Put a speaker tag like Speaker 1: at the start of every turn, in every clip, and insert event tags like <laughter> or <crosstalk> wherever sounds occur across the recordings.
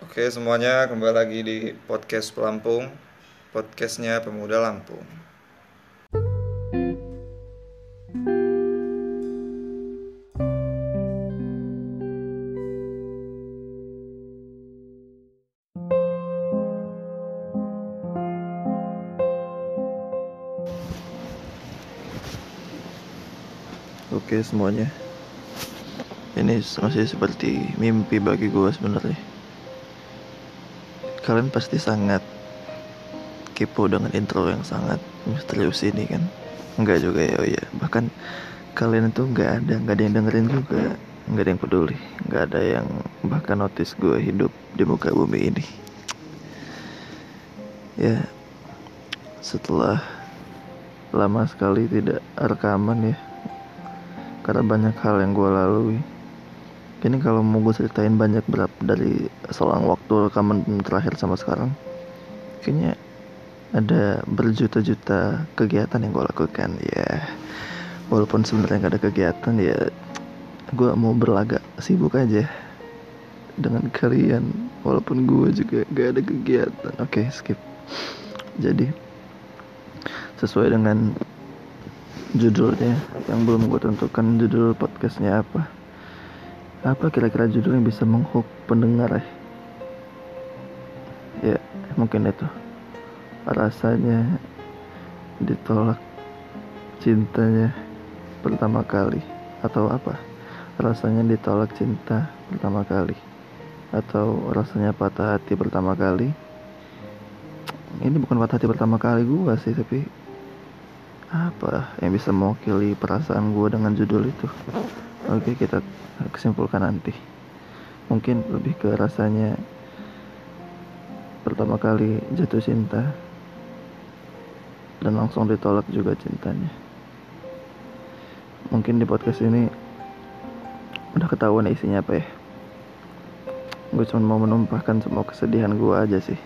Speaker 1: Oke semuanya kembali lagi di podcast Pelampung Podcastnya Pemuda Lampung.
Speaker 2: Oke semuanya. Ini masih seperti mimpi bagi gue sebenarnya Kalian pasti sangat kepo dengan intro yang sangat misterius ini kan? Enggak juga ya, oh iya. Bahkan kalian itu nggak ada, nggak ada yang dengerin juga. Nggak ada yang peduli. Nggak ada yang bahkan notice gue hidup di muka bumi ini. Ya setelah lama sekali tidak rekaman ya karena banyak hal yang gue lalui ini kalau mau gue ceritain banyak berapa dari selang waktu rekaman terakhir sama sekarang kayaknya ada berjuta-juta kegiatan yang gue lakukan ya. Walaupun sebenarnya gak ada kegiatan ya gue mau berlagak sibuk aja dengan kalian walaupun gue juga gak ada kegiatan. Oke okay, skip. Jadi sesuai dengan judulnya yang belum gue tentukan judul podcastnya apa apa kira-kira judul yang bisa menghook pendengar ya ya mungkin itu. Rasanya ditolak cintanya pertama kali atau apa? Rasanya ditolak cinta pertama kali atau rasanya patah hati pertama kali? Ini bukan patah hati pertama kali gue sih tapi apa yang bisa mewakili perasaan gue dengan judul itu? Oke kita kesimpulkan nanti. Mungkin lebih ke rasanya pertama kali jatuh cinta dan langsung ditolak juga cintanya. Mungkin di podcast ini udah ketahuan isinya apa ya. Gue cuma mau menumpahkan semua kesedihan gue aja sih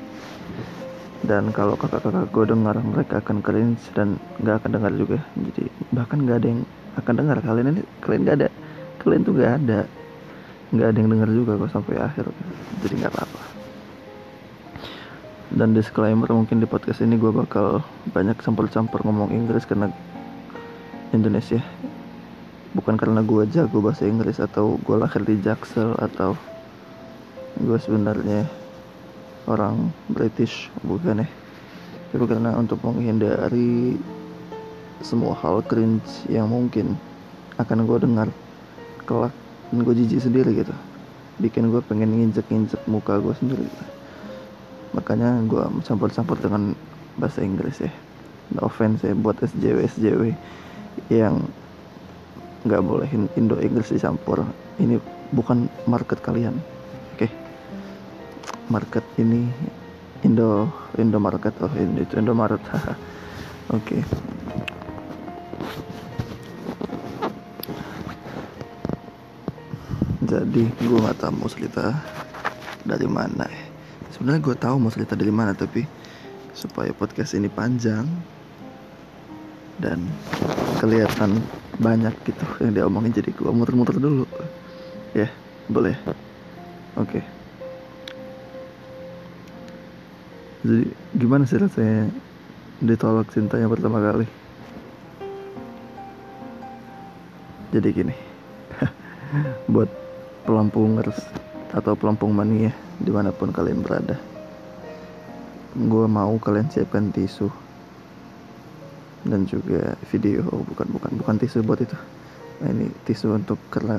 Speaker 2: dan kalau kakak-kakak gue dengar mereka akan cringe dan nggak akan dengar juga. Jadi bahkan nggak ada yang akan dengar. Kalian ini kalian nggak ada. Kalian tuh nggak ada. Nggak ada yang dengar juga kok sampai akhir. Jadi nggak apa-apa. Dan disclaimer mungkin di podcast ini gue bakal banyak campur-campur ngomong Inggris karena Indonesia. Bukan karena gue jago bahasa Inggris atau gue lahir di Jaksel atau gue sebenarnya orang British bukan ya? Tapi karena untuk menghindari semua hal cringe yang mungkin akan gue dengar kelak dan gue jijik sendiri gitu. Bikin gue pengen nginjek-nginjek muka gue sendiri gitu. makanya gue campur-campur dengan bahasa Inggris ya. No offense ya buat SJW SJW yang nggak boleh Indo Inggris dicampur. Ini bukan market kalian market ini Indo Indo market oh itu Indo Maret <laughs> oke okay. jadi gue nggak tahu mau cerita dari mana ya sebenarnya gue tahu mau cerita dari mana tapi supaya podcast ini panjang dan kelihatan banyak gitu yang dia omongin jadi gue muter-muter dulu ya boleh oke okay. Jadi gimana sih rasanya ditolak cintanya pertama kali? Jadi gini <laughs> buat pelampungers atau pelampung mania di mana pun kalian berada gue mau kalian siapkan tisu. Dan juga video oh, bukan bukan bukan tisu buat itu. Nah, ini tisu untuk karena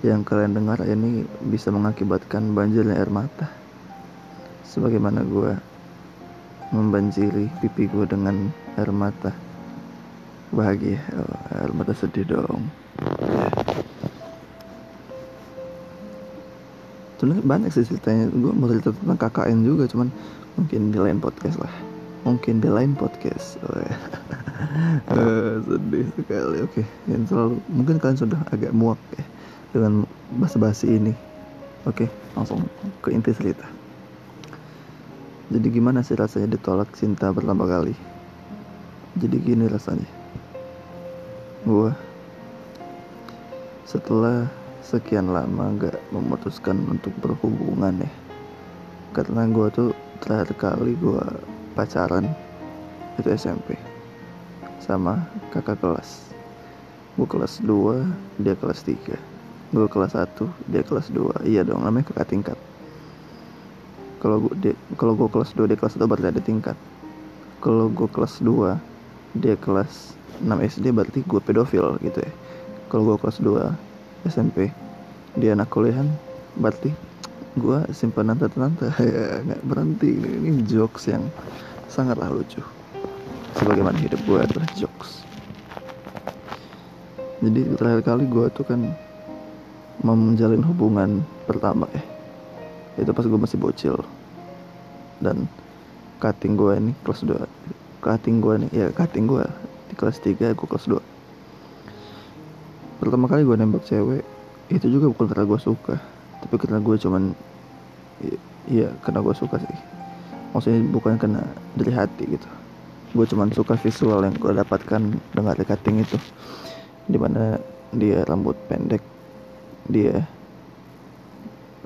Speaker 2: yang kalian dengar ini bisa mengakibatkan banjirnya air mata. Sebagaimana gue membanjiri pipi gue dengan air mata bahagia oh, air mata sedih dong ya. sebenarnya banyak sih ceritanya gue mau cerita tentang KKN juga cuman mungkin di lain podcast lah mungkin di lain podcast oh, ya. uh, sedih sekali oke okay. yang selalu mungkin kalian sudah agak muak ya dengan basa-basi ini oke okay, langsung ke inti cerita jadi gimana sih rasanya ditolak cinta pertama kali? Jadi gini rasanya. Gue setelah sekian lama gak memutuskan untuk berhubungan ya. Karena gue tuh terakhir kali gue pacaran itu SMP sama kakak kelas. Gue kelas 2 dia kelas 3 gue kelas 1 dia kelas 2 iya dong namanya kakak tingkat kalau gue kalau gue kelas 2 dia kelas 1 berarti ada tingkat. Kalau gue kelas 2 dia kelas 6 SD berarti gue pedofil gitu ya. Kalau gue kelas 2 SMP dia anak kuliahan berarti gue simpanan tante-tante ya <laughs> nggak berhenti. Ini, ini jokes yang sangatlah lucu. Sebagaimana hidup gue adalah jokes. Jadi terakhir kali gue tuh kan menjalin hubungan pertama ya itu pas gue masih bocil. Dan cutting gue ini kelas 2 cutting gue nih ya cutting gue di kelas 3 gue kelas 2 pertama kali gue nembak cewek itu juga bukan karena gue suka tapi karena gue cuman iya karena gue suka sih. Maksudnya bukan karena dari hati gitu. Gue cuman suka visual yang gue dapatkan dengan cutting itu. Di mana dia rambut pendek dia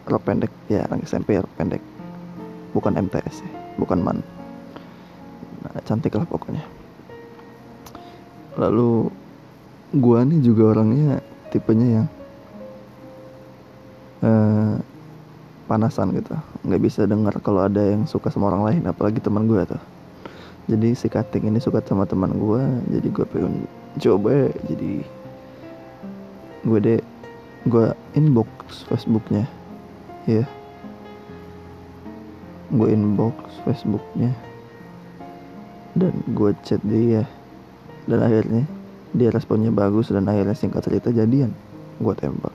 Speaker 2: rok pendek ya anak SMP rok pendek. Bukan MTS ya bukan man. Nah, cantik lah pokoknya. Lalu gua nih juga orangnya tipenya yang uh, panasan gitu. Nggak bisa dengar kalau ada yang suka sama orang lain apalagi teman gue tuh. Jadi si cutting ini suka sama teman gue jadi gue pengen coba. Jadi gue deh gue inbox Facebooknya ya gue inbox Facebooknya. Dan gue chat dia. Dan akhirnya dia responnya bagus dan akhirnya singkat cerita jadian. Gue tembak.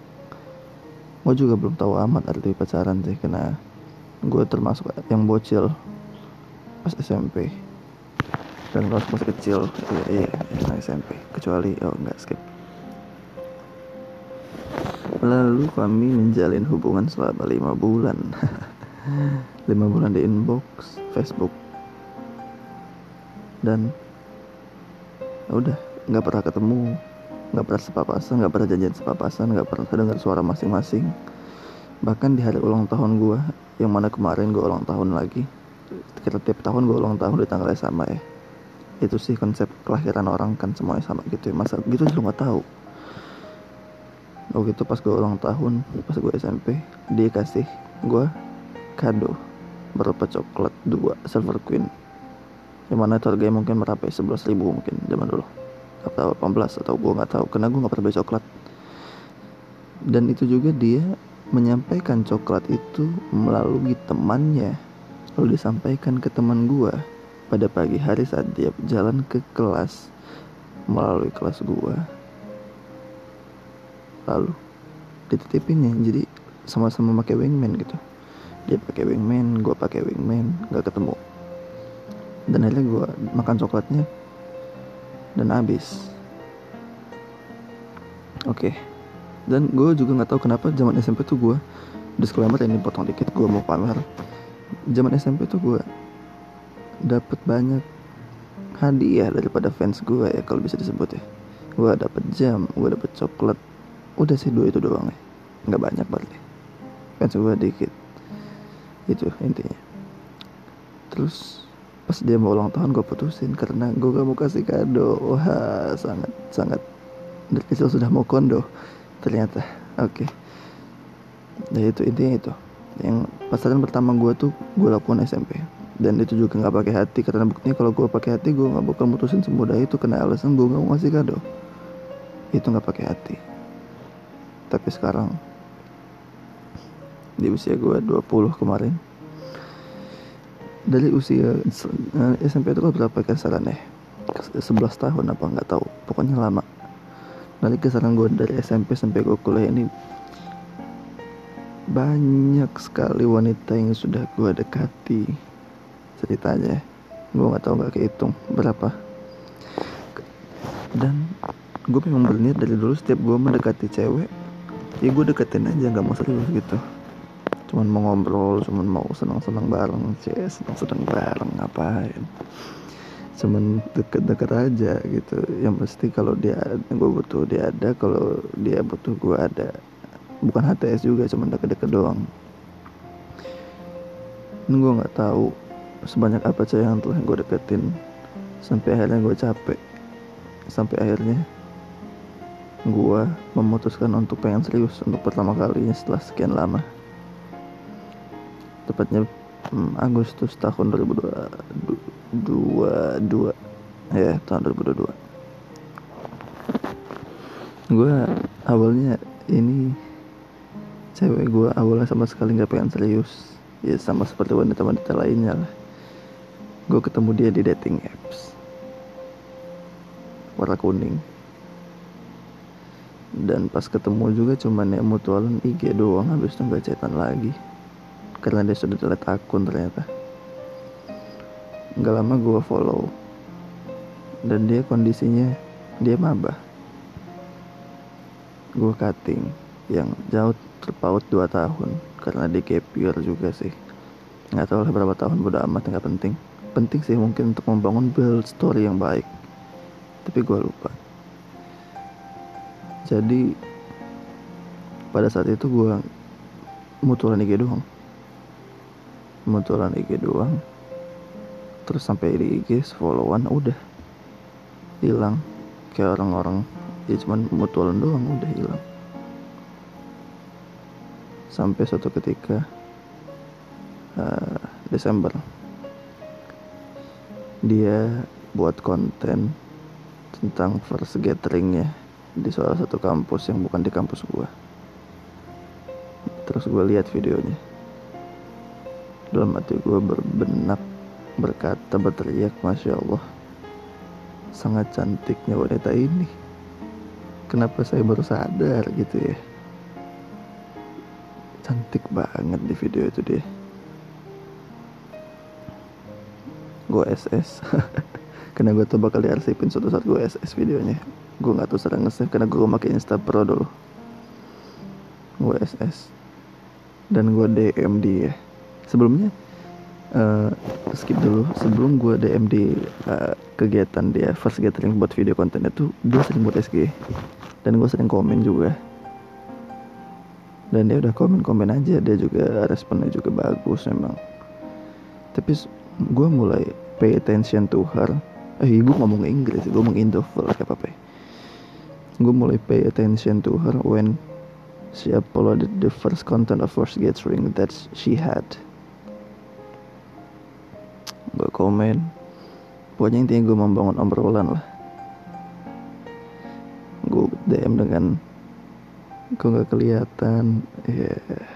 Speaker 2: Gue juga belum tahu amat arti pacaran sih karena gue termasuk yang bocil pas SMP dan pas masih kecil iya, iya SMP kecuali oh enggak skip lalu kami menjalin hubungan selama lima bulan. <laughs> Lima bulan di inbox Facebook. Dan ya udah nggak pernah ketemu nggak pernah sepapasan nggak pernah janjian sepapasan nggak pernah dengar suara masing-masing. Bahkan di hari ulang tahun gue yang mana kemarin gue ulang tahun lagi kita tiap tahun gue ulang tahun di tanggal yang sama ya. Itu sih konsep kelahiran orang kan semuanya sama gitu ya. Masa gitu lu nggak tahu oh gitu pas gue ulang tahun pas gue SMP dia kasih gue kado berupa coklat dua silver queen. Yang mana itu harganya mungkin merapai sebelas ribu mungkin zaman dulu. Atau 18 atau gue nggak tahu karena gue nggak pernah beli coklat. Dan itu juga dia menyampaikan coklat itu melalui temannya. Lalu disampaikan ke teman gue pada pagi hari saat dia jalan ke kelas. Melalui kelas gue lalu dititipinnya. Jadi sama-sama pakai wingman gitu. Dia pakai wingman gue pakai wingman nggak ketemu. Dan akhirnya gue makan coklatnya dan habis. Oke. Okay. dan gue juga nggak tahu kenapa zaman SMP tuh gue disclaimer ini potong dikit gue mau pamer. Zaman SMP tuh gue dapet banyak hadiah daripada fans gue ya kalau bisa disebut ya. Gue dapet jam gue dapet coklat udah sih dua itu doang ya. Nggak banyak berarti fans gue dikit. Itu intinya. Terus pas dia mau ulang tahun gue putusin karena gue gak mau kasih kado. Wah sangat sangat dari kecil sudah mau kondo ternyata. Oke. Okay. nah itu intinya itu. Yang pasaran pertama gue tuh gue lakukan SMP dan itu juga nggak pakai hati karena buktinya kalau gue pakai hati gue nggak bakal mutusin semudah itu. Karena alasan gue nggak mau ngasih kado. Itu nggak pakai hati tapi sekarang di usia gue 20 kemarin dari usia uh, eh, SMP itu berapa kisaran ya? 11 tahun apa nggak tahu. Pokoknya lama. Dari kisaran gue dari SMP sampai gue kuliah ini banyak sekali wanita yang sudah gue dekati. Ceritanya gue nggak tahu nggak kehitung berapa. Dan gue memang berniat dari dulu setiap gue mendekati cewek ya gue deketin aja nggak mau serius gitu. Cuman mau ngobrol cuman mau senang-senang bareng cie senang-senang bareng ngapain? Cuman deket-deket aja gitu. Yang pasti kalau dia gue butuh dia ada. Kalau dia butuh gue ada. Bukan HTS juga cuman deket-deket doang. Ini gue nggak tahu sebanyak apa cewek yang telah gue deketin. Sampai akhirnya gue capek. Sampai akhirnya gue memutuskan untuk pengen serius untuk pertama kalinya setelah sekian lama. Tepatnya hmm, Agustus tahun 2022 ya tahun 2022 gue awalnya ini cewek gue awalnya sama sekali nggak pengen serius. Ya sama seperti wanita-wanita lainnya lah. Gue ketemu dia di dating apps. Warna kuning dan pas ketemu juga cuman ya mutualan IG doang habis itu nggak chatan lagi. Karena dia sudah delete akun ternyata. Nggak lama gue follow. Dan dia kondisinya dia mabah. Gue cutting yang jauh terpaut 2 tahun. Karena di gap year juga sih. Nggak tahu lah berapa tahun bodo amat nggak penting. Penting sih mungkin untuk membangun build story yang baik. Tapi gue lupa jadi pada saat itu gue mutualan IG doang. Mutualan IG doang. Terus sampai di IG followan udah. Hilang. Kayak orang-orang ya cuman mutualan doang udah hilang. Sampai suatu ketika uh, Desember. Dia buat konten tentang first gatheringnya di salah satu kampus yang bukan di kampus gua. Terus gue lihat videonya. Dalam hati gue berbenak berkata berteriak masya Allah sangat cantiknya wanita ini. Kenapa saya baru sadar? Gitu ya. Cantik banget di video itu dia. Gue SS <laughs> karena gue tuh bakal diarsipin suatu saat gue SS videonya gue nggak tahu sering nge karena gue pakai Insta Pro dulu. Gue SS dan gue DM dia sebelumnya uh, skip dulu. Sebelum gue DM di uh, kegiatan dia first gathering buat video konten itu dia sering buat SG dan gue sering komen juga. Dan dia udah komen-komen aja dia juga responnya juga bagus memang tapi gue mulai pay attention to her. Eh gue ngomong Inggris gue ya gue mulai pay attention to her when she uploaded the first content of first gathering that she had. Gue komen. Pokoknya intinya gue membangun obrolan lah. Gue DM dengan kok nggak kelihatan? Ya yeah.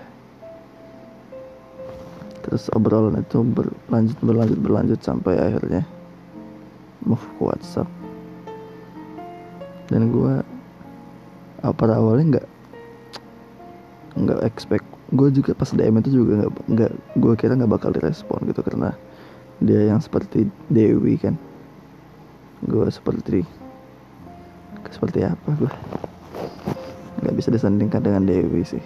Speaker 2: terus obrolan itu berlanjut berlanjut berlanjut sampai akhirnya move ke WhatsApp. Dan gue pada awalnya nggak nggak expect. Gue juga pas DM itu juga nggak nggak gue kira nggak bakal direspon gitu karena dia yang seperti Dewi kan. Gue seperti seperti apa gue nggak bisa disandingkan dengan Dewi sih.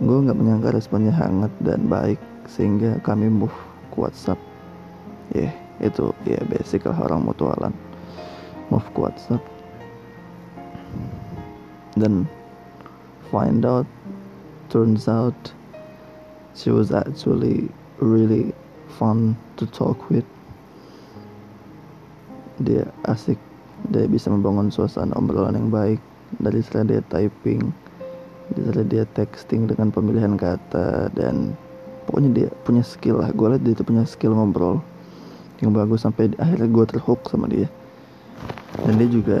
Speaker 2: Gue nggak menyangka responnya hangat dan baik sehingga kami move ke WhatsApp. Ya yeah, itu ya yeah, basic lah orang mutualan. Move ke WhatsApp dan find out turns out she was actually really fun to talk with. Dia asik. Dia bisa membangun suasana obrolan yang baik. Dari setelah dia typing dari setelah dia texting dengan pemilihan kata dan pokoknya dia punya skill lah. Gue liat dia itu punya skill ngobrol yang bagus sampai akhirnya gue terhook sama dia. Dan dia juga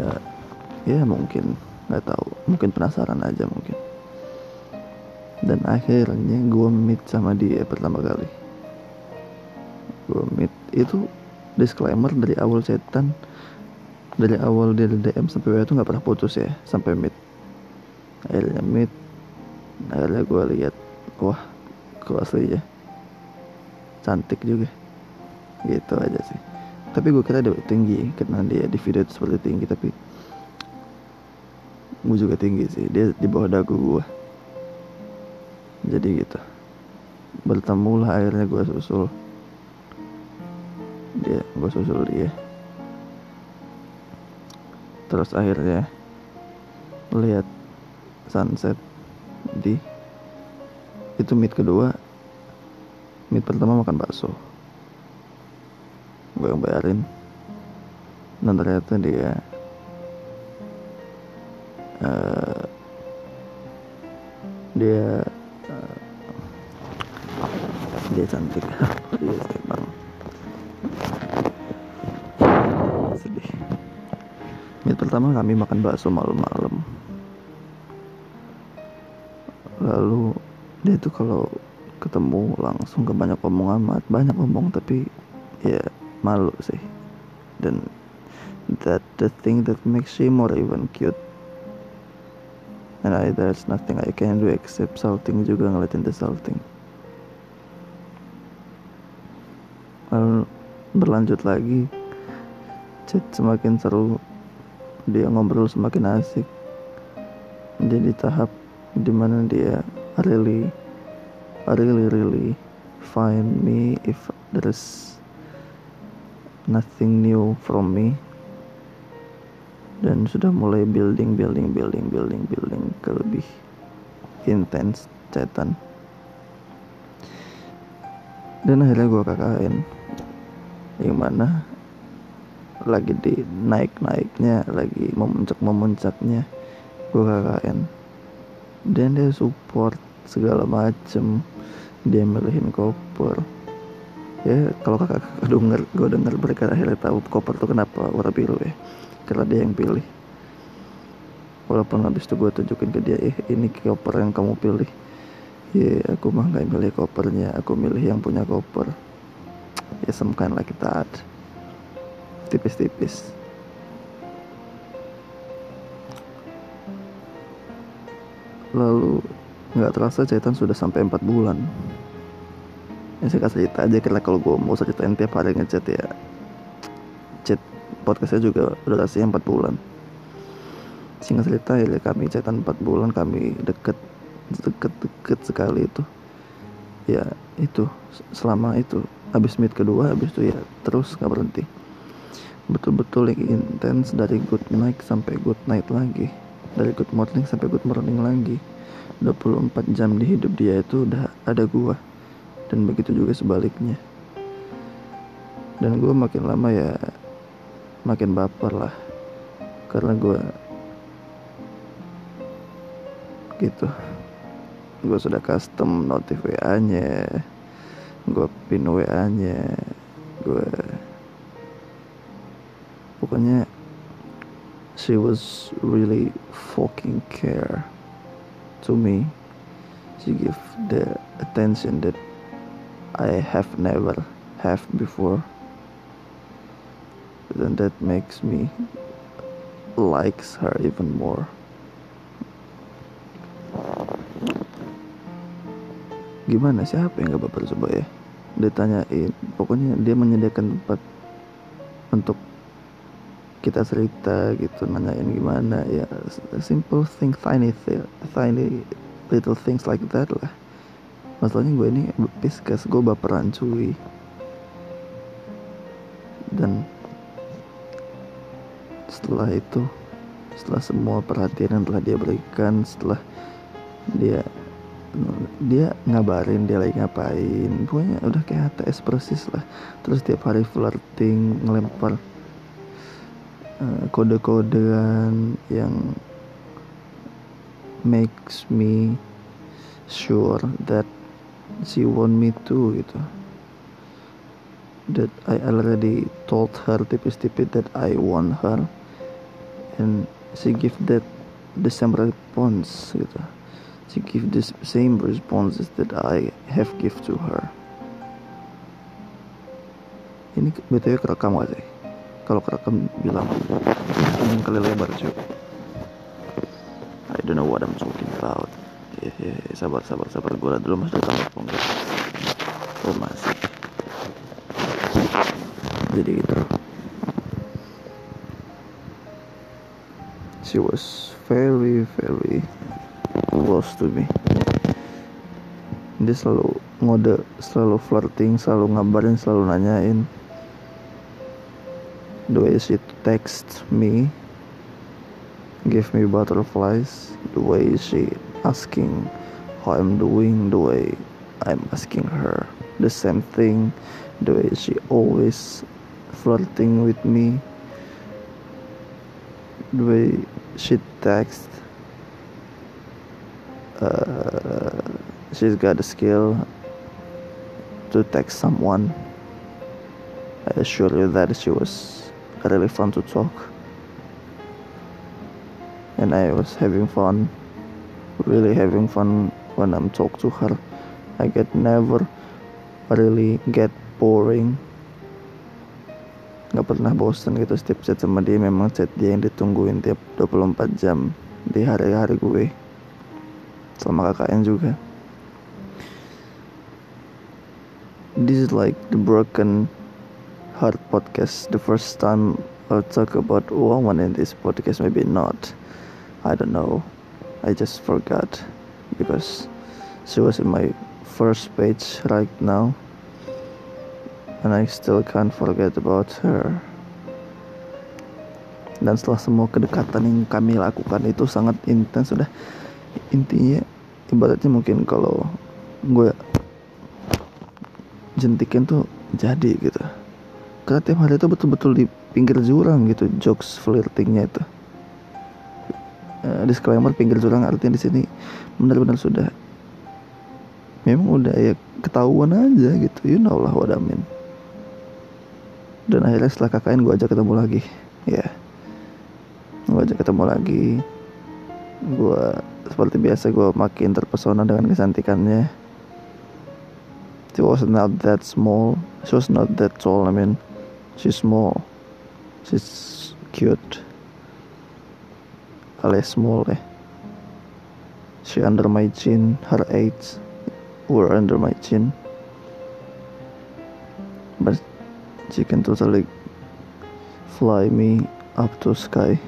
Speaker 2: ya mungkin nggak tahu. Mungkin penasaran aja mungkin. Dan akhirnya gue meet sama dia pertama kali. Gue meet itu disclaimer dari awal setan. Dari awal dia DM sampai WA itu nggak pernah putus ya sampai meet. Akhirnya meet. Akhirnya gue lihat wah kok asli ya. Cantik juga. Gitu aja sih. Tapi gue kira dia tinggi karena dia di video itu seperti tinggi tapi gue juga tinggi sih. Dia di bawah dagu gue jadi gitu. Bertemu lah akhirnya gue susul. Dia gue susul dia. Terus akhirnya lihat sunset di itu meet kedua. Meet pertama makan bakso. Gue yang bayarin. Dan ternyata dia uh, dia uh, dia cantik. <laughs> Dia emang sedih. Meet pertama kami makan bakso malam-malam. Lalu dia tuh kalau ketemu langsung ke banyak omong amat. Banyak omong tapi ya malu sih. Dan that the thing that makes she more even cute and I there's nothing I can do except salting juga ngeliatin the salting lalu berlanjut lagi chat semakin seru dia ngobrol semakin asik. Dia di tahap di mana dia really really really find me if there's nothing new from me dan sudah mulai building building building building building ke lebih intens chatan. Dan akhirnya gue KKN. Yang mana lagi di naik naiknya lagi memuncak memuncaknya gue KKN. Dan dia support segala macem. Dia milihin koper. Ya kalau kakak denger gue denger mereka akhirnya tahu koper tuh kenapa warna biru ya karena dia yang pilih. Walaupun habis itu gue tunjukin ke dia eh ini koper yang kamu pilih. Ya aku mah nggak milih kopernya. Aku milih yang punya koper. Ya like that tipis-tipis. Lalu nggak terasa cetan sudah sampai 4 bulan. Ya saya kasih cerita aja karena kalau gue mau ceritain tiap hari ngechat ya podcastnya juga durasinya 4 bulan. Singkat cerita ya kami chatan 4 bulan kami deket deket deket sekali itu. Ya itu selama itu habis meet kedua habis itu ya terus nggak berhenti. Betul-betul yang intens dari good night sampai good night lagi. Dari good morning sampai good morning lagi. 24 jam di hidup dia itu udah ada gua. Dan begitu juga sebaliknya. Dan gua makin lama ya makin baper lah karena gua gitu gue sudah custom notif WA nya gue pin WA nya gue pokoknya she was really fucking care to me. She give the attention that I have never have before. Then that makes me likes her even more. Gimana? Siapa yang gak baper coba ya? Dia tanyain, pokoknya dia menyediakan tempat untuk kita cerita gitu nanyain gimana. Ya simple thing tiny tiny little things like that lah. Masalahnya gue ini piskas gue baperan cuy setelah itu setelah semua perhatian yang telah dia berikan setelah dia dia ngabarin dia lagi ngapain. Pokoknya udah kayak HTS persis lah. Terus tiap hari flirting ngelempar uh, kode-kodean yang makes me sure that she want me to gitu. That I already told her tipis-tipis that I want her and she give that the same response gitu. She give the same responses that I have give to her. Ini btw kerekam gak sih? Kalau kerekam bilang. Ngomong kali lebar cuy. I don't know what I'm talking about. Yeah, yeah, yeah. sabar sabar sabar. Gue dulu mas datang oh masih. Jadi gitu she was very very close to me. Dia selalu ngode selalu flirting selalu ngabarin selalu nanyain the way she text me give me butterflies the way she asking how I'm doing the way I'm asking her the same thing the way she always flirting with me the way she texts uh, she's got the skill to text someone. I assure you that she was really fun to talk. And I was having fun really having fun when I'm talk to her. I get never really get boring nggak pernah bosan gitu setiap chat sama dia memang chat dia yang ditungguin tiap 24 jam di hari-hari gue. Sama KKN juga. This is like the broken heart podcast. The first time I'll talk about woman in this podcast maybe not. I don't know. I just forgot because she was in my first page right now and I still can't forget about her. Dan setelah semua kedekatan yang kami lakukan itu sangat intens sudah. Intinya ibaratnya mungkin kalau gue jentikin tuh jadi gitu. Karena tiap hari itu betul-betul di pinggir jurang gitu jokes flirtingnya itu. Uh, disclaimer pinggir jurang artinya di sini benar-benar sudah. Memang udah ya ketahuan aja gitu you know lah what I mean dan akhirnya setelah KKN gue ajak ketemu lagi. Ya. Yeah. gue ajak ketemu lagi. Gue seperti biasa gue makin terpesona dengan kecantikannya. She was not that small. She was not that tall I mean. She's small. She's cute. Alias small eh. She under my chin. Her age were under my chin. But she can totally fly me up to sky.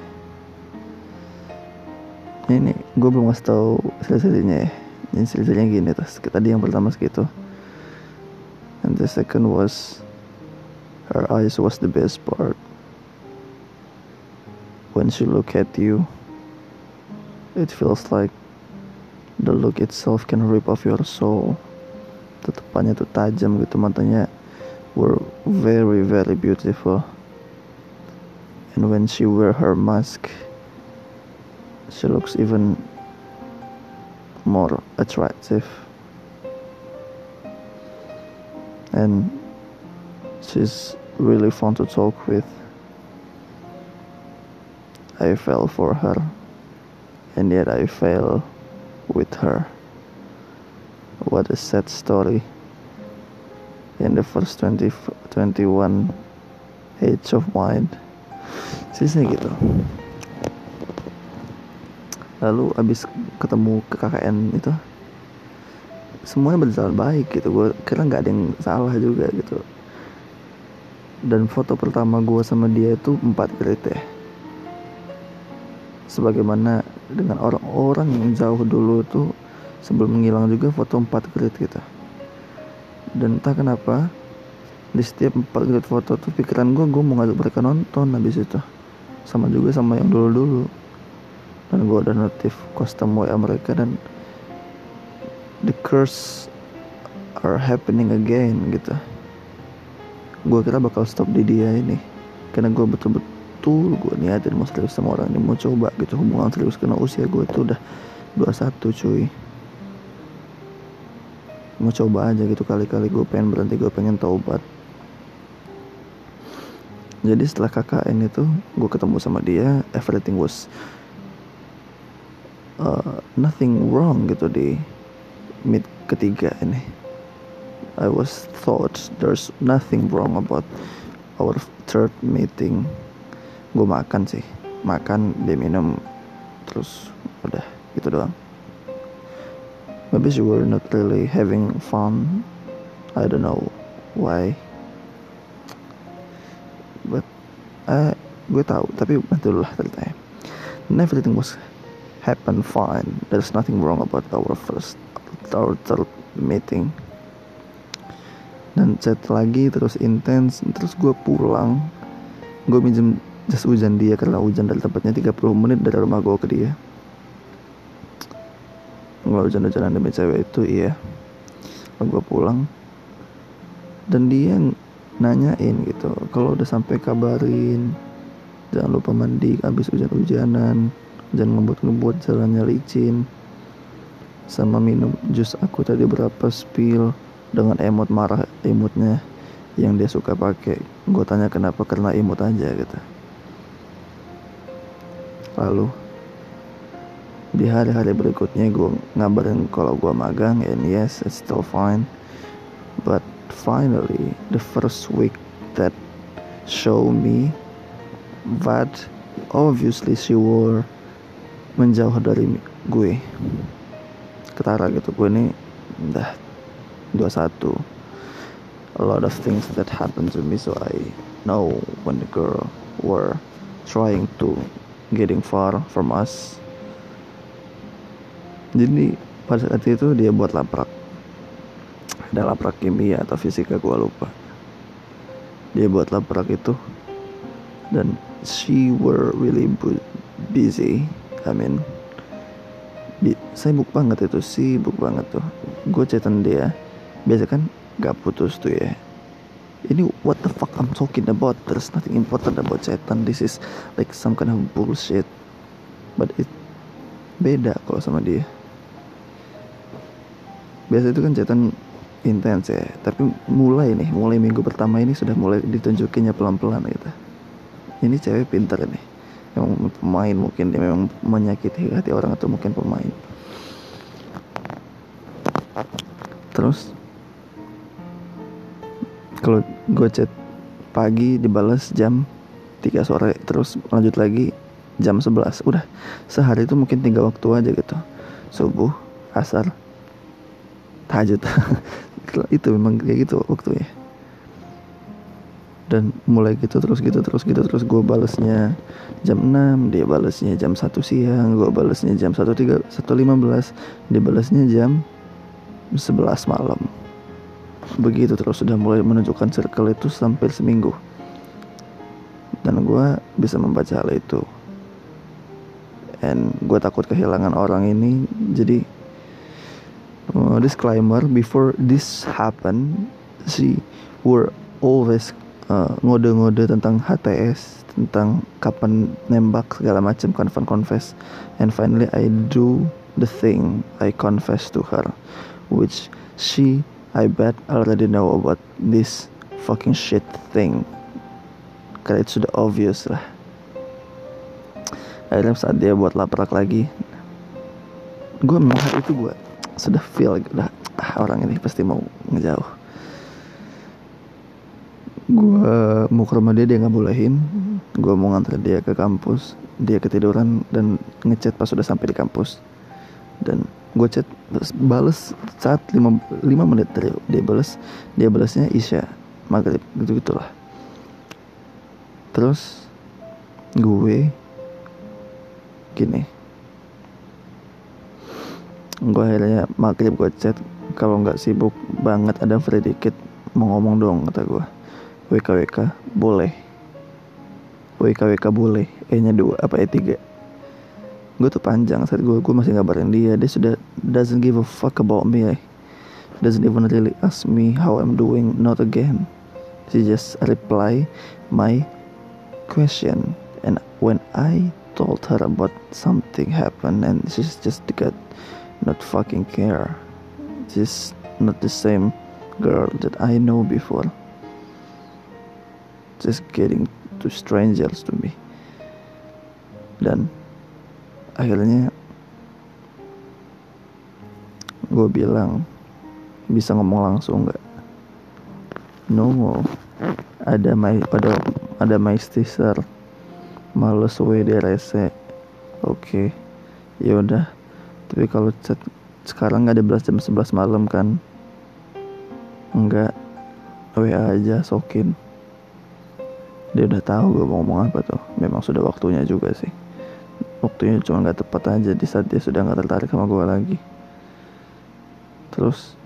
Speaker 2: Ini gue belum ngasih tahu silsilahnya ya. Ini silsilahnya gini tuh. Tadi yang pertama segitu. And the second was her eyes was the best part. When she look at you, it feels like the look itself can rip off your soul tetepannya tuh tajam gitu matanya were very very beautiful and when she wear her mask she looks even more attractive and she's really fun to talk with I fell for her and yet I fell with her. What a sad story. In the first 20, 21 age of mine. Sisnya gitu. Lalu abis ketemu ke KKN itu semuanya berjalan baik gitu gue kira nggak ada yang salah juga gitu dan foto pertama gue sama dia itu empat kredit ya sebagaimana dengan orang-orang yang jauh dulu itu sebelum menghilang juga foto 4 grid gitu dan entah kenapa di setiap 4 grid foto tuh pikiran gue gue mau ngajak mereka nonton habis itu. Sama juga sama yang dulu-dulu. Dan gue udah notif custom WA mereka dan the curse are happening again gitu. Gue kira bakal stop di dia ini. Karena gue betul-betul betul gue niatin mau serius sama orang ini mau coba gitu. Hubungan serius karena usia gue tuh udah 21 cuy mau coba aja gitu kali-kali. Gue pengen berhenti gue pengen taubat. Jadi setelah KKN itu gue ketemu sama dia. Everything was uh, nothing wrong gitu di meet ketiga ini. I was thought there's nothing wrong about our third meeting. Gue makan sih. Makan dia minum terus udah gitu doang maybe she were not really having fun. I don't know why. But uh, gue tahu tapi betul lah ceritanya. And everything was happen fine. There's nothing wrong about our first our third meeting. Dan chat lagi terus intens terus gue pulang. Gue minjem jas hujan dia karena hujan dari tempatnya 30 menit dari rumah gue ke dia gue hujan-hujanan demi cewek itu iya. Lalu gue pulang dan dia nanyain gitu kalau udah sampai kabarin jangan lupa mandi habis hujan-hujanan jangan ngebut-ngebut jalannya licin sama minum jus aku tadi berapa spill dengan emot marah emotnya yang dia suka pakai. Gue tanya kenapa? Karena emot aja gitu lalu di hari-hari berikutnya gue ngabarin kalau gue magang and yes it's still fine. But finally the first week that show me that obviously she were menjauh dari gue. Ketara gitu gue ini udah 21 a lot of things that happened to me so I know when the girl were trying to getting far from us jadi pada saat itu dia buat laprak. Ada laprak kimia atau fisika gue lupa. Dia buat laprak itu. Dan she were really busy I mean. Sibuk banget itu sibuk banget tuh. Gue chatan dia biasa kan gak putus tuh ya. Ini what the fuck I'm talking about? There's nothing important about chatan. This is like some kind of bullshit. But it beda kalau sama dia biasa itu kan chatan intens ya. Tapi mulai nih mulai minggu pertama ini sudah mulai ditunjukinnya pelan-pelan gitu. Ini cewek pintar nih. Yang pemain mungkin dia memang menyakiti hati orang atau mungkin pemain. Terus kalau gue chat pagi dibalas jam 3 sore terus lanjut lagi jam 11 udah sehari itu mungkin tiga waktu aja gitu. Subuh asar tahajud. <laughs> Itu memang kayak gitu waktunya. Dan mulai gitu terus gitu terus gitu terus. Gue balesnya jam 6 dia balesnya jam 1 siang gue balesnya jam 1 3 1 15 dia balesnya jam 11 malam. Begitu terus sudah mulai menunjukkan circle itu sampai seminggu. Dan gue bisa membaca hal itu. And gue takut kehilangan orang ini jadi uh, disclaimer before this happen she were always uh, ngode-ngode tentang HTS tentang kapan nembak segala macam confess confess. And finally I do the thing I confess to her which she I bet already know about this fucking shit thing. Karena itu sudah obvious lah. Akhirnya saat dia buat laprak lagi gue memang itu gue sudah feel udah ah, orang ini pasti mau ngejauh. Gue mau ke rumah dia dia nggak bolehin. Gue mau nganter dia ke kampus dia ketiduran dan ngechat pas sudah sampai di kampus. Dan gue chat bales saat 5, 5 menit dari dia bales dia balasnya Isya maghrib gitu gitulah. Terus gue gini gue akhirnya maghrib gue chat. Kalau nggak sibuk banget ada free dikit mau ngomong dong kata gue WKWK boleh. WKWK boleh E nya dua apa E tiga. Gue tuh panjang saat gue gue masih ngabarin dia. Dia sudah doesn't give a fuck about me eh. doesn't even really ask me how I'm doing not again. She just reply my question. And when I told her about something happened and she's just got not fucking care. Just not the same girl that I know before. Just getting to strangers to me. Dan akhirnya gue bilang bisa ngomong langsung nggak? No, ada my ada ada my sister males WD rese. Oke, okay. ya udah tapi kalau chat sekarang nggak belas jam 11 malam kan? Enggak WA aja sokin. Dia udah tahu gue mau ngomong apa tuh. Memang sudah waktunya juga sih. Waktunya cuma nggak tepat aja di saat dia sudah nggak tertarik sama gue lagi. Terus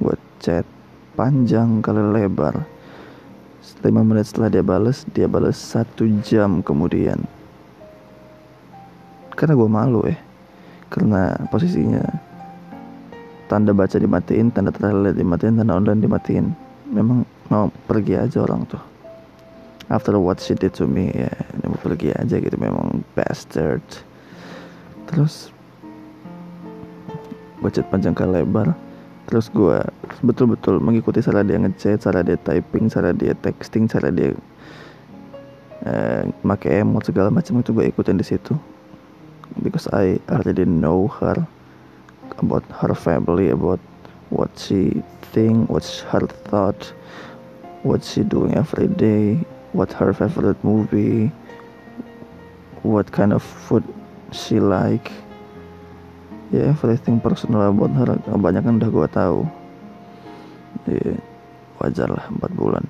Speaker 2: gue chat panjang kali lebar. 5 menit setelah dia bales dia bales satu jam kemudian. Karena gue malu ya karena posisinya tanda baca dimatiin, tanda terlihat dimatiin, tanda online dimatiin. memang mau pergi aja orang tuh. After what she did to me ya dia mau pergi aja gitu. Memang bastard. Terus gue panjang kali lebar. Terus gue betul-betul mengikuti cara dia ngechat cara dia typing cara dia texting cara dia uh, make emot segala macam itu gue ikutin di situ because I already know her about her family about what she think what's her thought what she doing every day what her favorite movie what kind of food she like. Ya yeah, everything personal about her banyak kan udah gue tahu. Yeah, wajar lah 4 bulan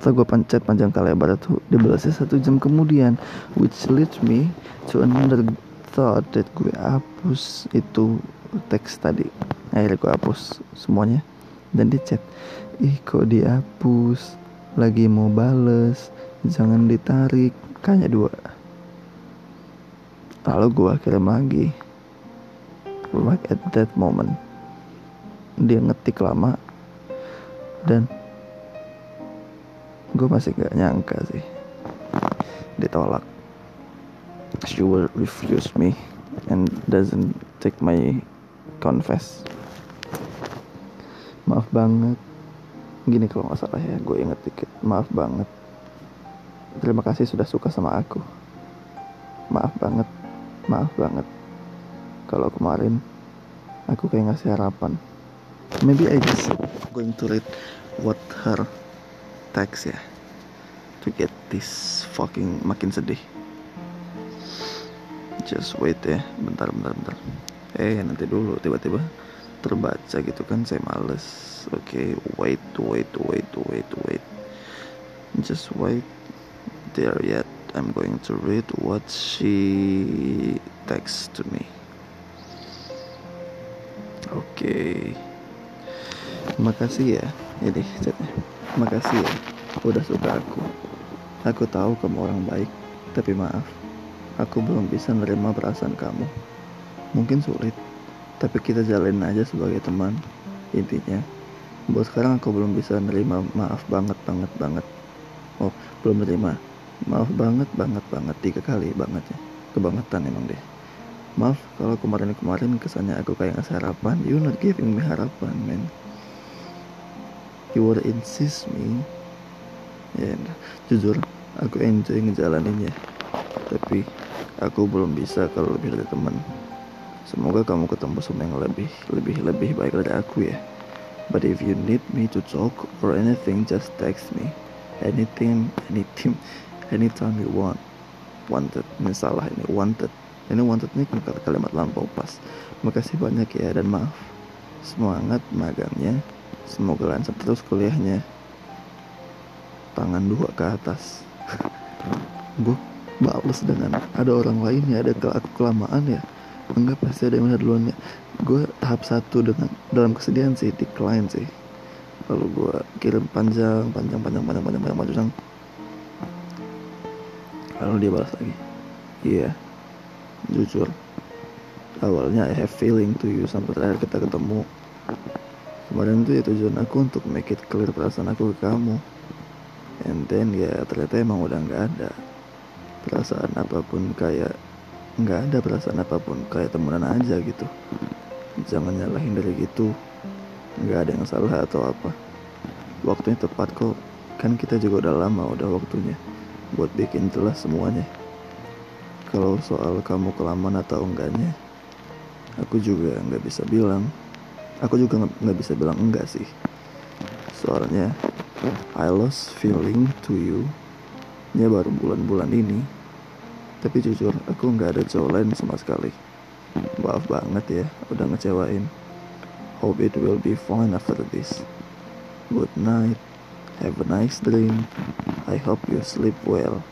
Speaker 2: setelah gue pencet panjang kali lebar itu dibalasnya satu jam kemudian which leads me to another thought that gue hapus itu teks tadi. Akhirnya gue hapus semuanya dan di chat. Ih kok dihapus? Lagi mau bales? Jangan ditarik. Kayaknya dua. Lalu gue kirim lagi. Right at that moment. Dia ngetik lama. Dan gue masih gak nyangka sih. Ditolak. She will refuse me and doesn't take my confess. Maaf banget. Gini kalau nggak salah ya gue inget dikit. Maaf banget. Terima kasih sudah suka sama aku. Maaf banget. Maaf banget. Kalau kemarin aku kayak ngasih harapan. Maybe I just going to read what her text ya to get this fucking makin sedih just wait ya bentar bentar bentar eh nanti dulu tiba-tiba terbaca gitu kan saya males oke okay, wait wait wait wait wait just wait there yet I'm going to read what she text to me. Oke. Okay. Makasih ya. Ini chatnya. Makasih ya. Udah suka aku. Aku tahu kamu orang baik. Tapi maaf. Aku belum bisa menerima perasaan kamu. Mungkin sulit. Tapi kita jalin aja sebagai teman. Intinya. Buat sekarang aku belum bisa nerima maaf banget banget banget. Oh, belum menerima maaf banget banget banget tiga kali banget ya kebangetan emang deh maaf kalau kemarin-kemarin kesannya aku kayak ngasih harapan you not giving me harapan man you wanna insist me? Ya yeah, jujur aku enjoy ngejalaninnya. Tapi aku belum bisa kalau lebih dari teman. Semoga kamu ketemu sama yang lebih lebih lebih baik dari aku ya. But if you need me to talk or anything just text me. Anything anything anytime you want. Wanted ini salah ini wanted. Ini wanted ini kalimat lampau pas. Makasih banyak ya dan maaf. Semangat magangnya semoga lancar terus kuliahnya. Tangan dua ke atas. <laughs> Gue bales dengan ada orang lain ya ada aku kelamaan ya. Enggak pasti ada yang udah duluan ya. Gue tahap satu dengan dalam kesedihan sih decline sih. Lalu gue kirim panjang panjang panjang panjang panjang panjang panjang. Lalu dia balas lagi. Iya yeah, jujur. Awalnya I have feeling to you sampai terakhir kita ketemu kemarin tuh ya tujuan aku untuk make it clear perasaan aku ke kamu. And then ya ternyata emang udah nggak ada. Perasaan apa pun kayak nggak ada perasaan apa pun kayak temenan aja gitu. Jangan nyalahin dari gitu. Nggak ada yang salah atau apa. Waktunya tepat kok. Kan kita juga udah lama udah waktunya buat bikin jelas semuanya. Kalau soal kamu kelamaan atau enggaknya, aku juga nggak bisa bilang. Aku juga nggak bisa bilang enggak sih. Soalnya I lost feeling to you nya baru bulan-bulan ini. Tapi jujur aku nggak ada cowok lain sama sekali. Maaf banget ya udah ngecewain. Hope it will be fine after this. Good night. Have a nice dream. I hope you sleep well.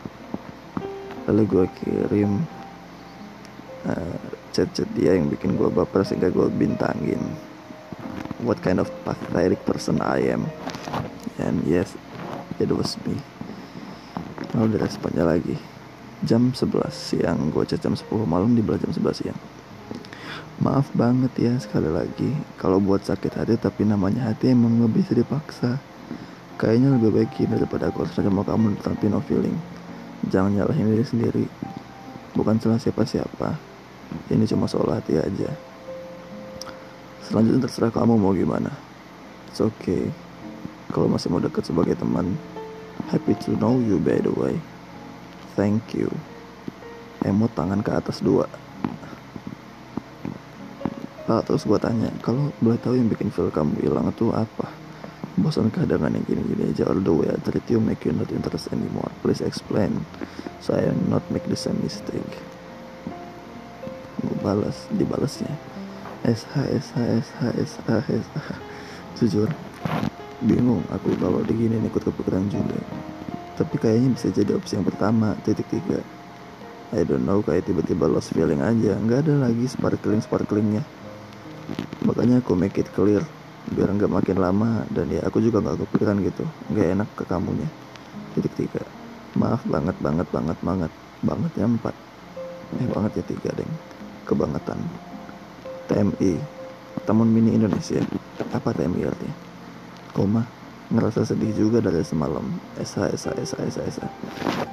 Speaker 2: Lalu gue kirim uh, chat-chat dia yang bikin gue baper sehingga gue bintangin. What kind of pathetic person I am. And yes, it was me. Lalu ada responnya lagi. Jam 11 siang, gue chat jam 10 malam di jam 11 siang. Maaf banget ya sekali lagi kalau buat sakit hati tapi namanya hati emang nggak bisa dipaksa kayaknya lebih baik gini daripada aku harus nerima kamu tapi no feeling jangan nyalahin diri sendiri bukan salah siapa-siapa ini cuma soal hati aja selanjutnya terserah kamu mau gimana. It's okay. Kalau masih mau dekat sebagai teman happy to know you by the way. Thank you. Emot tangan ke atas dua. Nah, terus gue tanya, kalau boleh tahu yang bikin feel kamu hilang itu apa? Bosan keadaan yang gini-gini aja All the way I treat you make you not interest anymore. Please explain So I not make the same mistake. Gue balas, dibalasnya SH, SH, SH, SH, SH Jujur, bingung aku kalau digini ikut kepikiran juga. Tapi kayaknya bisa jadi opsi yang pertama, titik tiga. I don't know, kayak tiba-tiba lost feeling aja. Nggak ada lagi sparkling-sparklingnya. Makanya aku make it clear biar nggak makin lama. Dan ya aku juga nggak kepikiran gitu. Nggak enak ke kamunya. Titik tiga. Maaf banget banget banget banget. Banget ya empat. Eh banget ya tiga deng. Kebangetan TMI Taman Mini Indonesia. Apa TMI artinya? Koma ngerasa sedih juga dari semalam. SH SH SH SH SH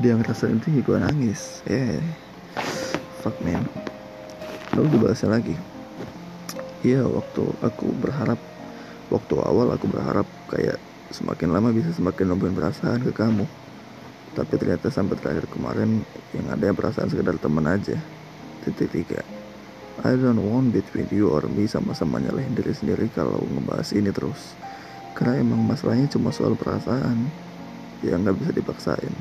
Speaker 2: dia ngerasa itu gue nangis. Eh yeah. fuck man. Lalu dibalasnya lagi. Iya waktu aku berharap waktu awal aku berharap kayak semakin lama bisa semakin numbuhin perasaan ke kamu. Tapi ternyata sampai terakhir kemarin yang ada perasaan sekedar teman aja. Titik tiga I don't want between you or me sama-sama nyalahin diri sendiri kalau ngebahas ini terus. Karena emang masalahnya cuma soal perasaan yang nggak bisa dipaksain.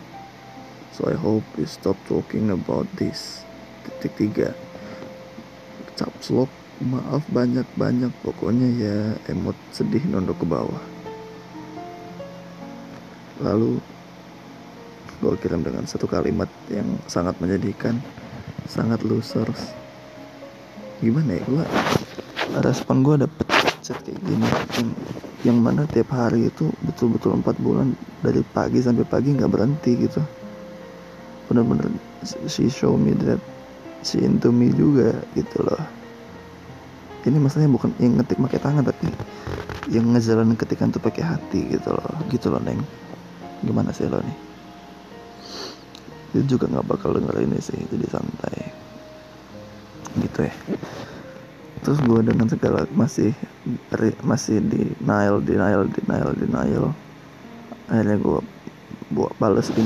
Speaker 2: So I hope you stop talking about this. Titik tiga. Caps lock maaf banyak-banyak. Pokoknya ya emot sedih nondok ke bawah. Lalu gue kirim dengan satu kalimat yang sangat menyedihkan sangat losers gimana ya? Gue respon gue dapet chat kayak gini. Yang, yang mana tiap hari itu betul-betul empat bulan dari pagi sampai pagi nggak berhenti gitu. Bener-bener she show me that she into me juga gitu loh. Ini masalahnya bukan yang ngetik pakai tangan tapi yang ngejalanin ketikan tuh pakai hati gitu loh. Gitu loh neng. Gimana sih lo nih? Dia juga nggak bakal denger ini sih jadi santai gitu ya terus gue dengan segala masih masih denial denial denial denial akhirnya gue buat balas sih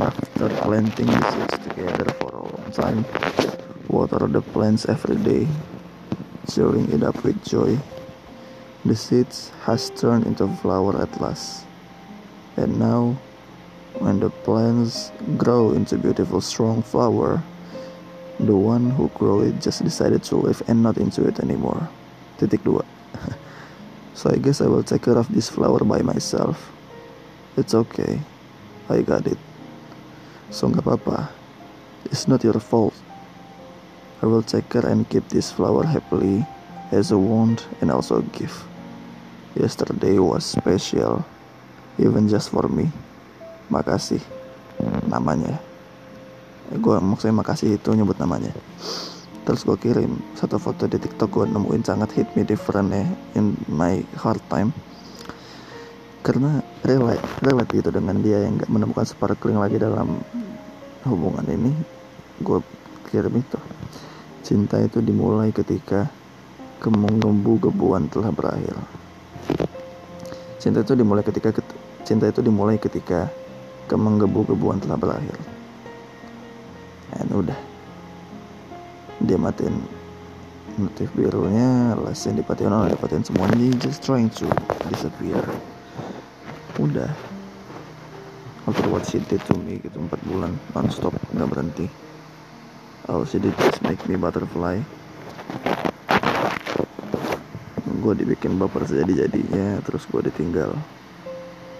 Speaker 2: after planting the seeds together for a long time water the plants every day, cheering it up with joy. The seeds has turned into flower at last. And now, when the plants grow into beautiful strong flower, the one who grow it just decided to live and not into it anymore. Titik dua. <laughs> so I guess I will take care of this flower by myself. It's okay. I got it. So nggak apa-apa. It's not your fault. I will take care and keep this flower happily as a wound and also a gift. Yesterday was special, even just for me. Makasih namanya. Gue maksudnya makasih itu nyebut namanya. Terus gue kirim satu foto di TikTok gue nemuin sangat hit me different ya in my hard time. Karena relate, relate gitu dengan dia yang gak menemukan sparkling lagi dalam hubungan ini. Gue kirim itu. Cinta itu dimulai ketika kemenggebu-gebuan telah berakhir. Cinta itu dimulai ketika cinta itu dimulai ketika kemenggebu-gebuan telah berakhir. Dan udah. Dia matiin notif birunya, lesnya dipatiin orang dipatiin semuanya, just trying to disappear. Udah. After what she did to me gitu 4 bulan non-stop nggak berhenti all she did is make me butterfly gue dibikin baper sejadi-jadinya terus gue ditinggal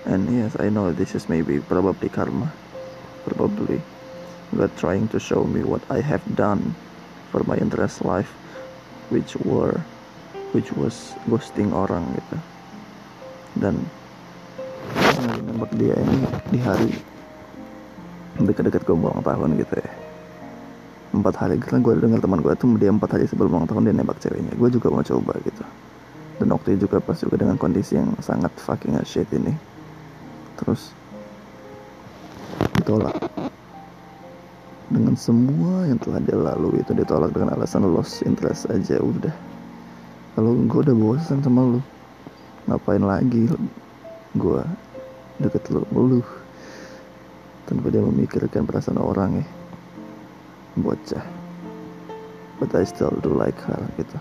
Speaker 2: and yes I know this is maybe probably karma probably God trying to show me what I have done for my interest life which were which was ghosting orang gitu. Dan nembak dia ini di hari dekat-dekat gue ulang tahun gitu ya. Empat hari karena gue dengar teman gue tuh dia empat hari sebelum ulang tahun dia nembak ceweknya. Gue juga mau coba gitu. Dan waktu itu juga pas juga dengan kondisi yang sangat fucking shit ini. Terus ditolak dengan semua yang telah dia lalui. Itu ditolak dengan alasan lost interest aja udah. Kalau gue udah bosan sama lu ngapain lagi gue deket lu lu tanpa dia memikirkan perasaan orang ya. Bocah. But I still do like her gitu.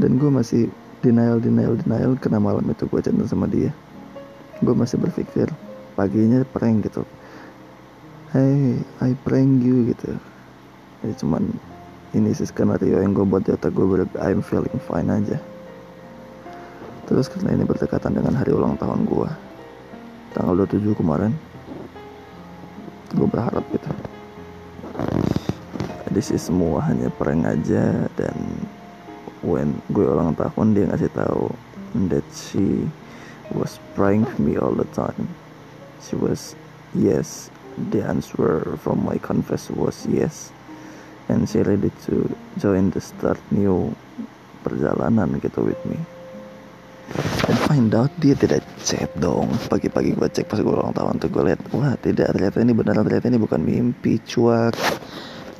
Speaker 2: Dan gue masih denial denial denial. Karena malam itu gue chatting sama dia. Gue masih berpikir paginya prank gitu hey I prank you gitu. Ya cuman ini sih skenario yang gue buat otak gue ber I'm feeling fine aja. Terus karena ini berdekatan dengan hari ulang tahun gue tanggal 27 kemarin gue berharap gitu. This is semua hanya prank aja dan when gue ulang tahun dia ngasih tahu that she was prank me all the time. She was yes the answer from my confess was yes. And she ready to join the start new perjalanan gitu with me. And find out dia tidak chat dong. Pagi-pagi gue cek pas gue ulang tahun tuh gue lihat wah tidak ternyata ini beneran ternyata ini bukan mimpi cuak.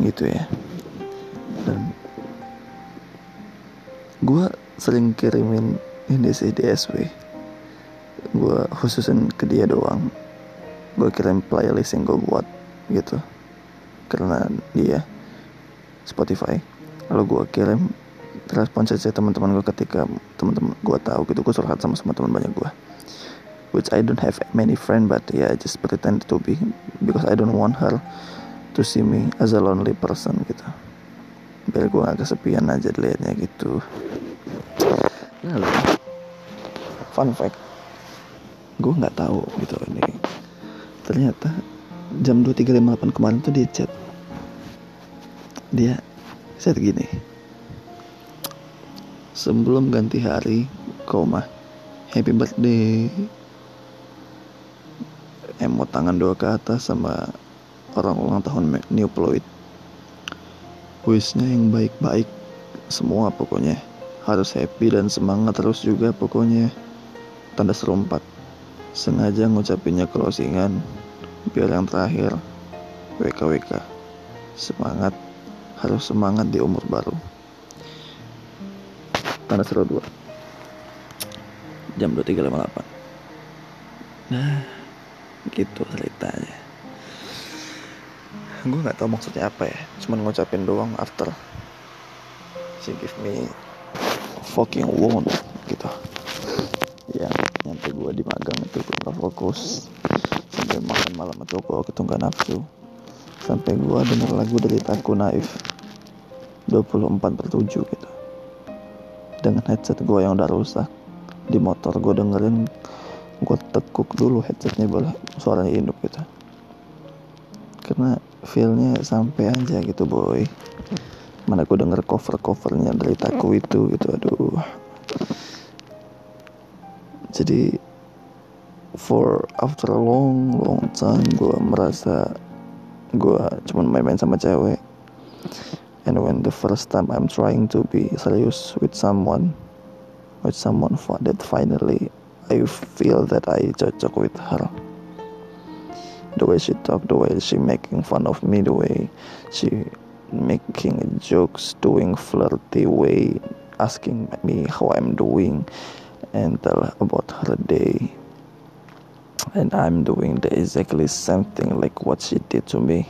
Speaker 2: Gitu ya. Dan gue sering kirimin ini sih di SW gue khususin ke dia doang gue kirim playlist yang gue buat gitu. Karena dia Spotify. Lalu gue kirim respon saja teman-teman gue ketika teman-teman gue tahu gitu. Gue curhat sama semua teman banyak gue which I don't have many friend but yeah I just pretend to be because I don't want her to see me as a lonely person gitu. Biar gue gak kesepian aja dilihatnya gitu. Lalu fun fact. Gue nggak tahu gitu ini ternyata jam 2358 kemarin tuh dia chat. Dia chat gini sebelum ganti hari koma happy birthday. Emot tangan dua ke atas sama orang ulang tahun New Floyd. Wishnya yang baik-baik semua pokoknya. Harus happy dan semangat terus juga pokoknya. Tanda serempat sengaja ngucapinnya closingan biar yang terakhir. WKWK semangat. Harus semangat di umur baru. Tanda seru dua. Jam 2358 nah gitu ceritanya. Gue nggak tahu maksudnya apa ya. Cuman ngucapin doang after. She give me fucking loan gitu. Ya nyampe gue di magang itu gue gak fokus makan malam itu gue gitu gak nafsu. Sampai gue denger lagu dari Taku Naif. 24 per 7 gitu. Dengan headset gue yang udah rusak. Di motor gue dengerin gue tekuk dulu headsetnya boleh suaranya hidup gitu. Karena feelnya sampai aja gitu boy. Mana gue denger cover covernya dari Taku itu gitu aduh. Jadi for after a long long time gue merasa gue cuman main-main sama cewek. And when the first time I'm trying to be serious with someone with someone that finally I feel that I cocok with her. The way she talk the way she making fun of me the way she making jokes doing flirty way asking me how I'm doing and tell about her day and I'm doing the exactly same thing like what she did to me.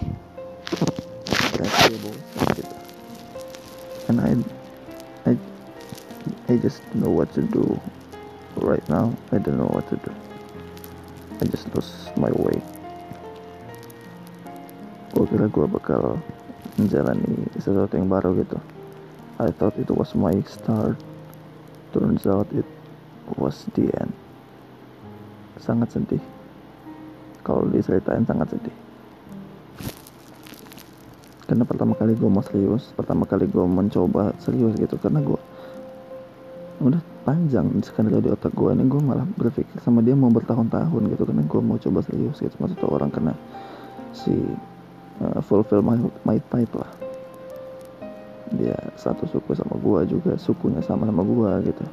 Speaker 2: And I I I just know what to do right now. I don't know what to do. I just lost my way. Gue kira gue bakal menjalani sesuatu yang baru gitu I thought it was my start. Turns out it was the end sangat sedih. Kalau diceritain sangat sedih. Karena pertama kali gue mau serius pertama kali gue mencoba serius gitu karena gue udah panjang skenario di otak gue ini gue malah berpikir sama dia mau bertahun-tahun gitu karena gue mau coba serius gitu satu orang karena si uh, fulfill my my type lah. Dia satu suku sama gua juga sukunya sama sama gua gitu.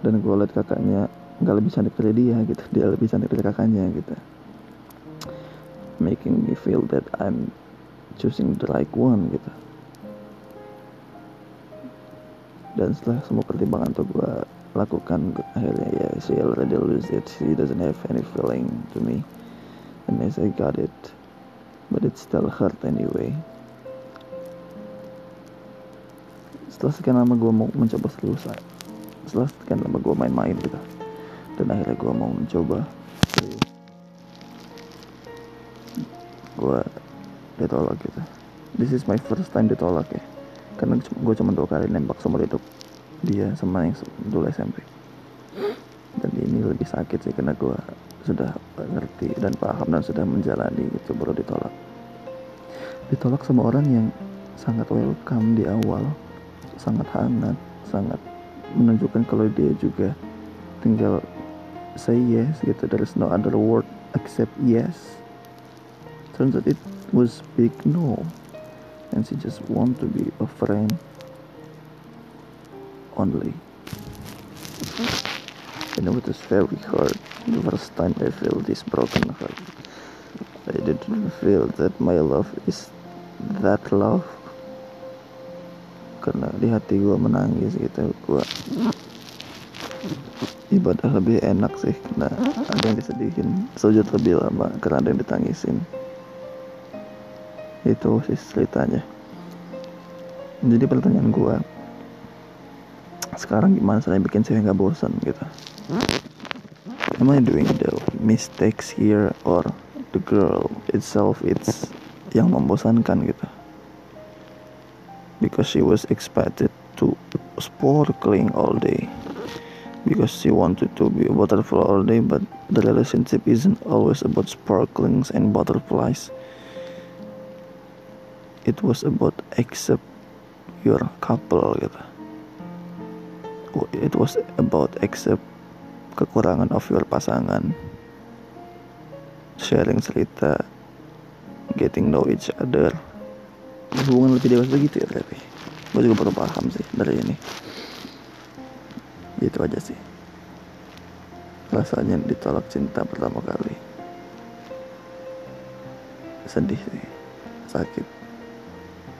Speaker 2: Dan gue liat kakaknya nggak lebih cantik dari dia gitu dia lebih cantik dari kakaknya gitu. Making me feel that I'm choosing the right one gitu. Dan setelah semua pertimbangan tuh gue lakukan akhirnya ya she already lose it. She doesn't have any feeling to me. And as I got it but it still hurt anyway. Setelah sekian lama gue mau mencoba serius setelah sekian lama gue main-main gitu dan akhirnya gue mau mencoba. Gue ditolak gitu. This is my first time ditolak ya. Karena gue cuma dua kali nembak seumur hidup. Dia sama yang dulu SMP dan ini lebih sakit sih karena gue sudah ngerti dan paham dan sudah menjalani itu baru ditolak. Ditolak sama orang yang sangat welcome di awal sangat hangat sangat menunjukkan kalau dia juga tinggal say yes gitu there is no other word except yes turns out it was big no and she just want to be a friend only. And it was very hard the first time I feel this broken heart. I didn't feel that my love is that love. Karena di hati gue menangis gitu, gue ibadah lebih enak sih. Karena ada yang disedihin. Sujud lebih lama karena ada yang ditangisin. Itu sih ceritanya. Jadi pertanyaan gue sekarang gimana saya bikin saya nggak bosan gitu? Am I doing the mistakes here or the girl itself it's yang membosankan gitu? Because she was expected to sparkling all day because she wanted to be a butterfly all day but the relationship isn't always about sparklings and butterflies. It was about accept your couple gitu. It was about accept kekurangan of your pasangan. Sharing cerita getting know each other. Hubungan lebih dewasa gitu ya tapi gue juga baru paham sih dari ini itu aja sih. Rasanya ditolak cinta pertama kali. Sedih sih. Sakit.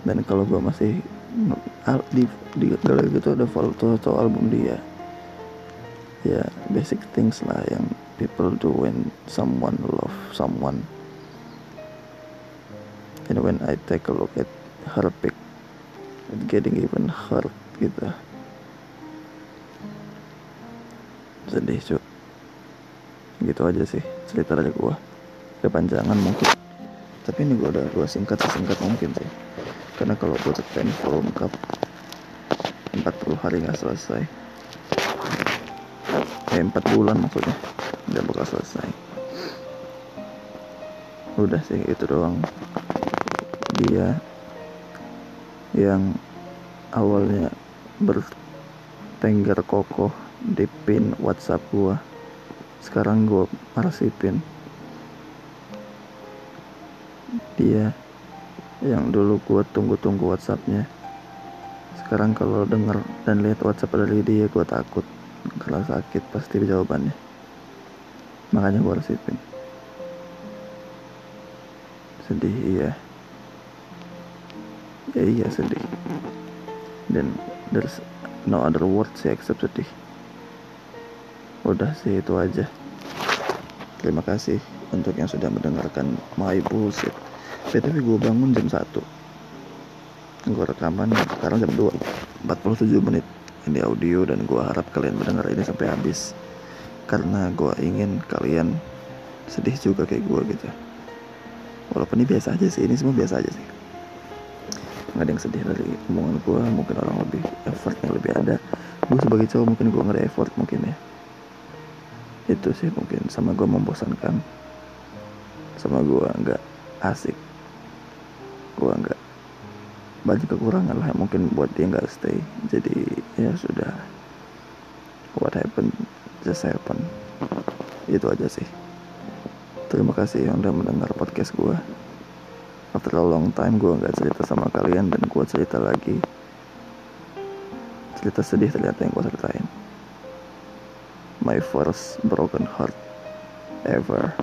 Speaker 2: Dan kalau gue masih di di galeri gitu ada foto atau album dia. Ya basic things lah yang people do when someone love someone. And when I take a look at her pic it getting even hurt gitu sedih cuy gitu aja sih cerita dari gua. Kepanjangan mungkin. Tapi ini gua udah gua singkat singkat mungkin sih. Karena kalau gue ceritain full lengkap 40 hari nggak selesai. Eh 4 bulan maksudnya nggak bakal selesai. Udah sih itu doang. Dia yang awalnya bertengger kokoh di pin WhatsApp gua. Sekarang gua arsipin dia yang dulu gue tunggu-tunggu WhatsAppnya. Sekarang kalau denger dan lihat WhatsApp dari dia gue takut. Kalau sakit pasti jawabannya. Makanya gue resipin sedih iya. Ya iya sedih. Dan there's no other word sih except sedih udah sih itu aja. Terima kasih untuk yang sudah mendengarkan my bullshit. BTW gue bangun jam 1 Gue rekaman sekarang jam 2 47 menit. Ini audio dan gue harap kalian mendengar ini sampai habis. Karena gue ingin kalian sedih juga kayak gue gitu. Walaupun ini biasa aja sih, ini semua biasa aja sih. Gak ada yang sedih dari omongan gue Mungkin orang lebih effort yang lebih ada. Gue sebagai cowok mungkin gue gak ada effort mungkin ya Itu sih mungkin sama gue membosankan. Sama gue gak asik. Gue nggak banyak kekurangan lah mungkin buat dia nggak stay. Jadi ya sudah. What happened just happen itu aja sih. Terima kasih yang udah mendengar podcast gue After a long time gue nggak cerita sama kalian dan gue cerita lagi. Cerita sedih ternyata yang gue ceritain My first broken heart ever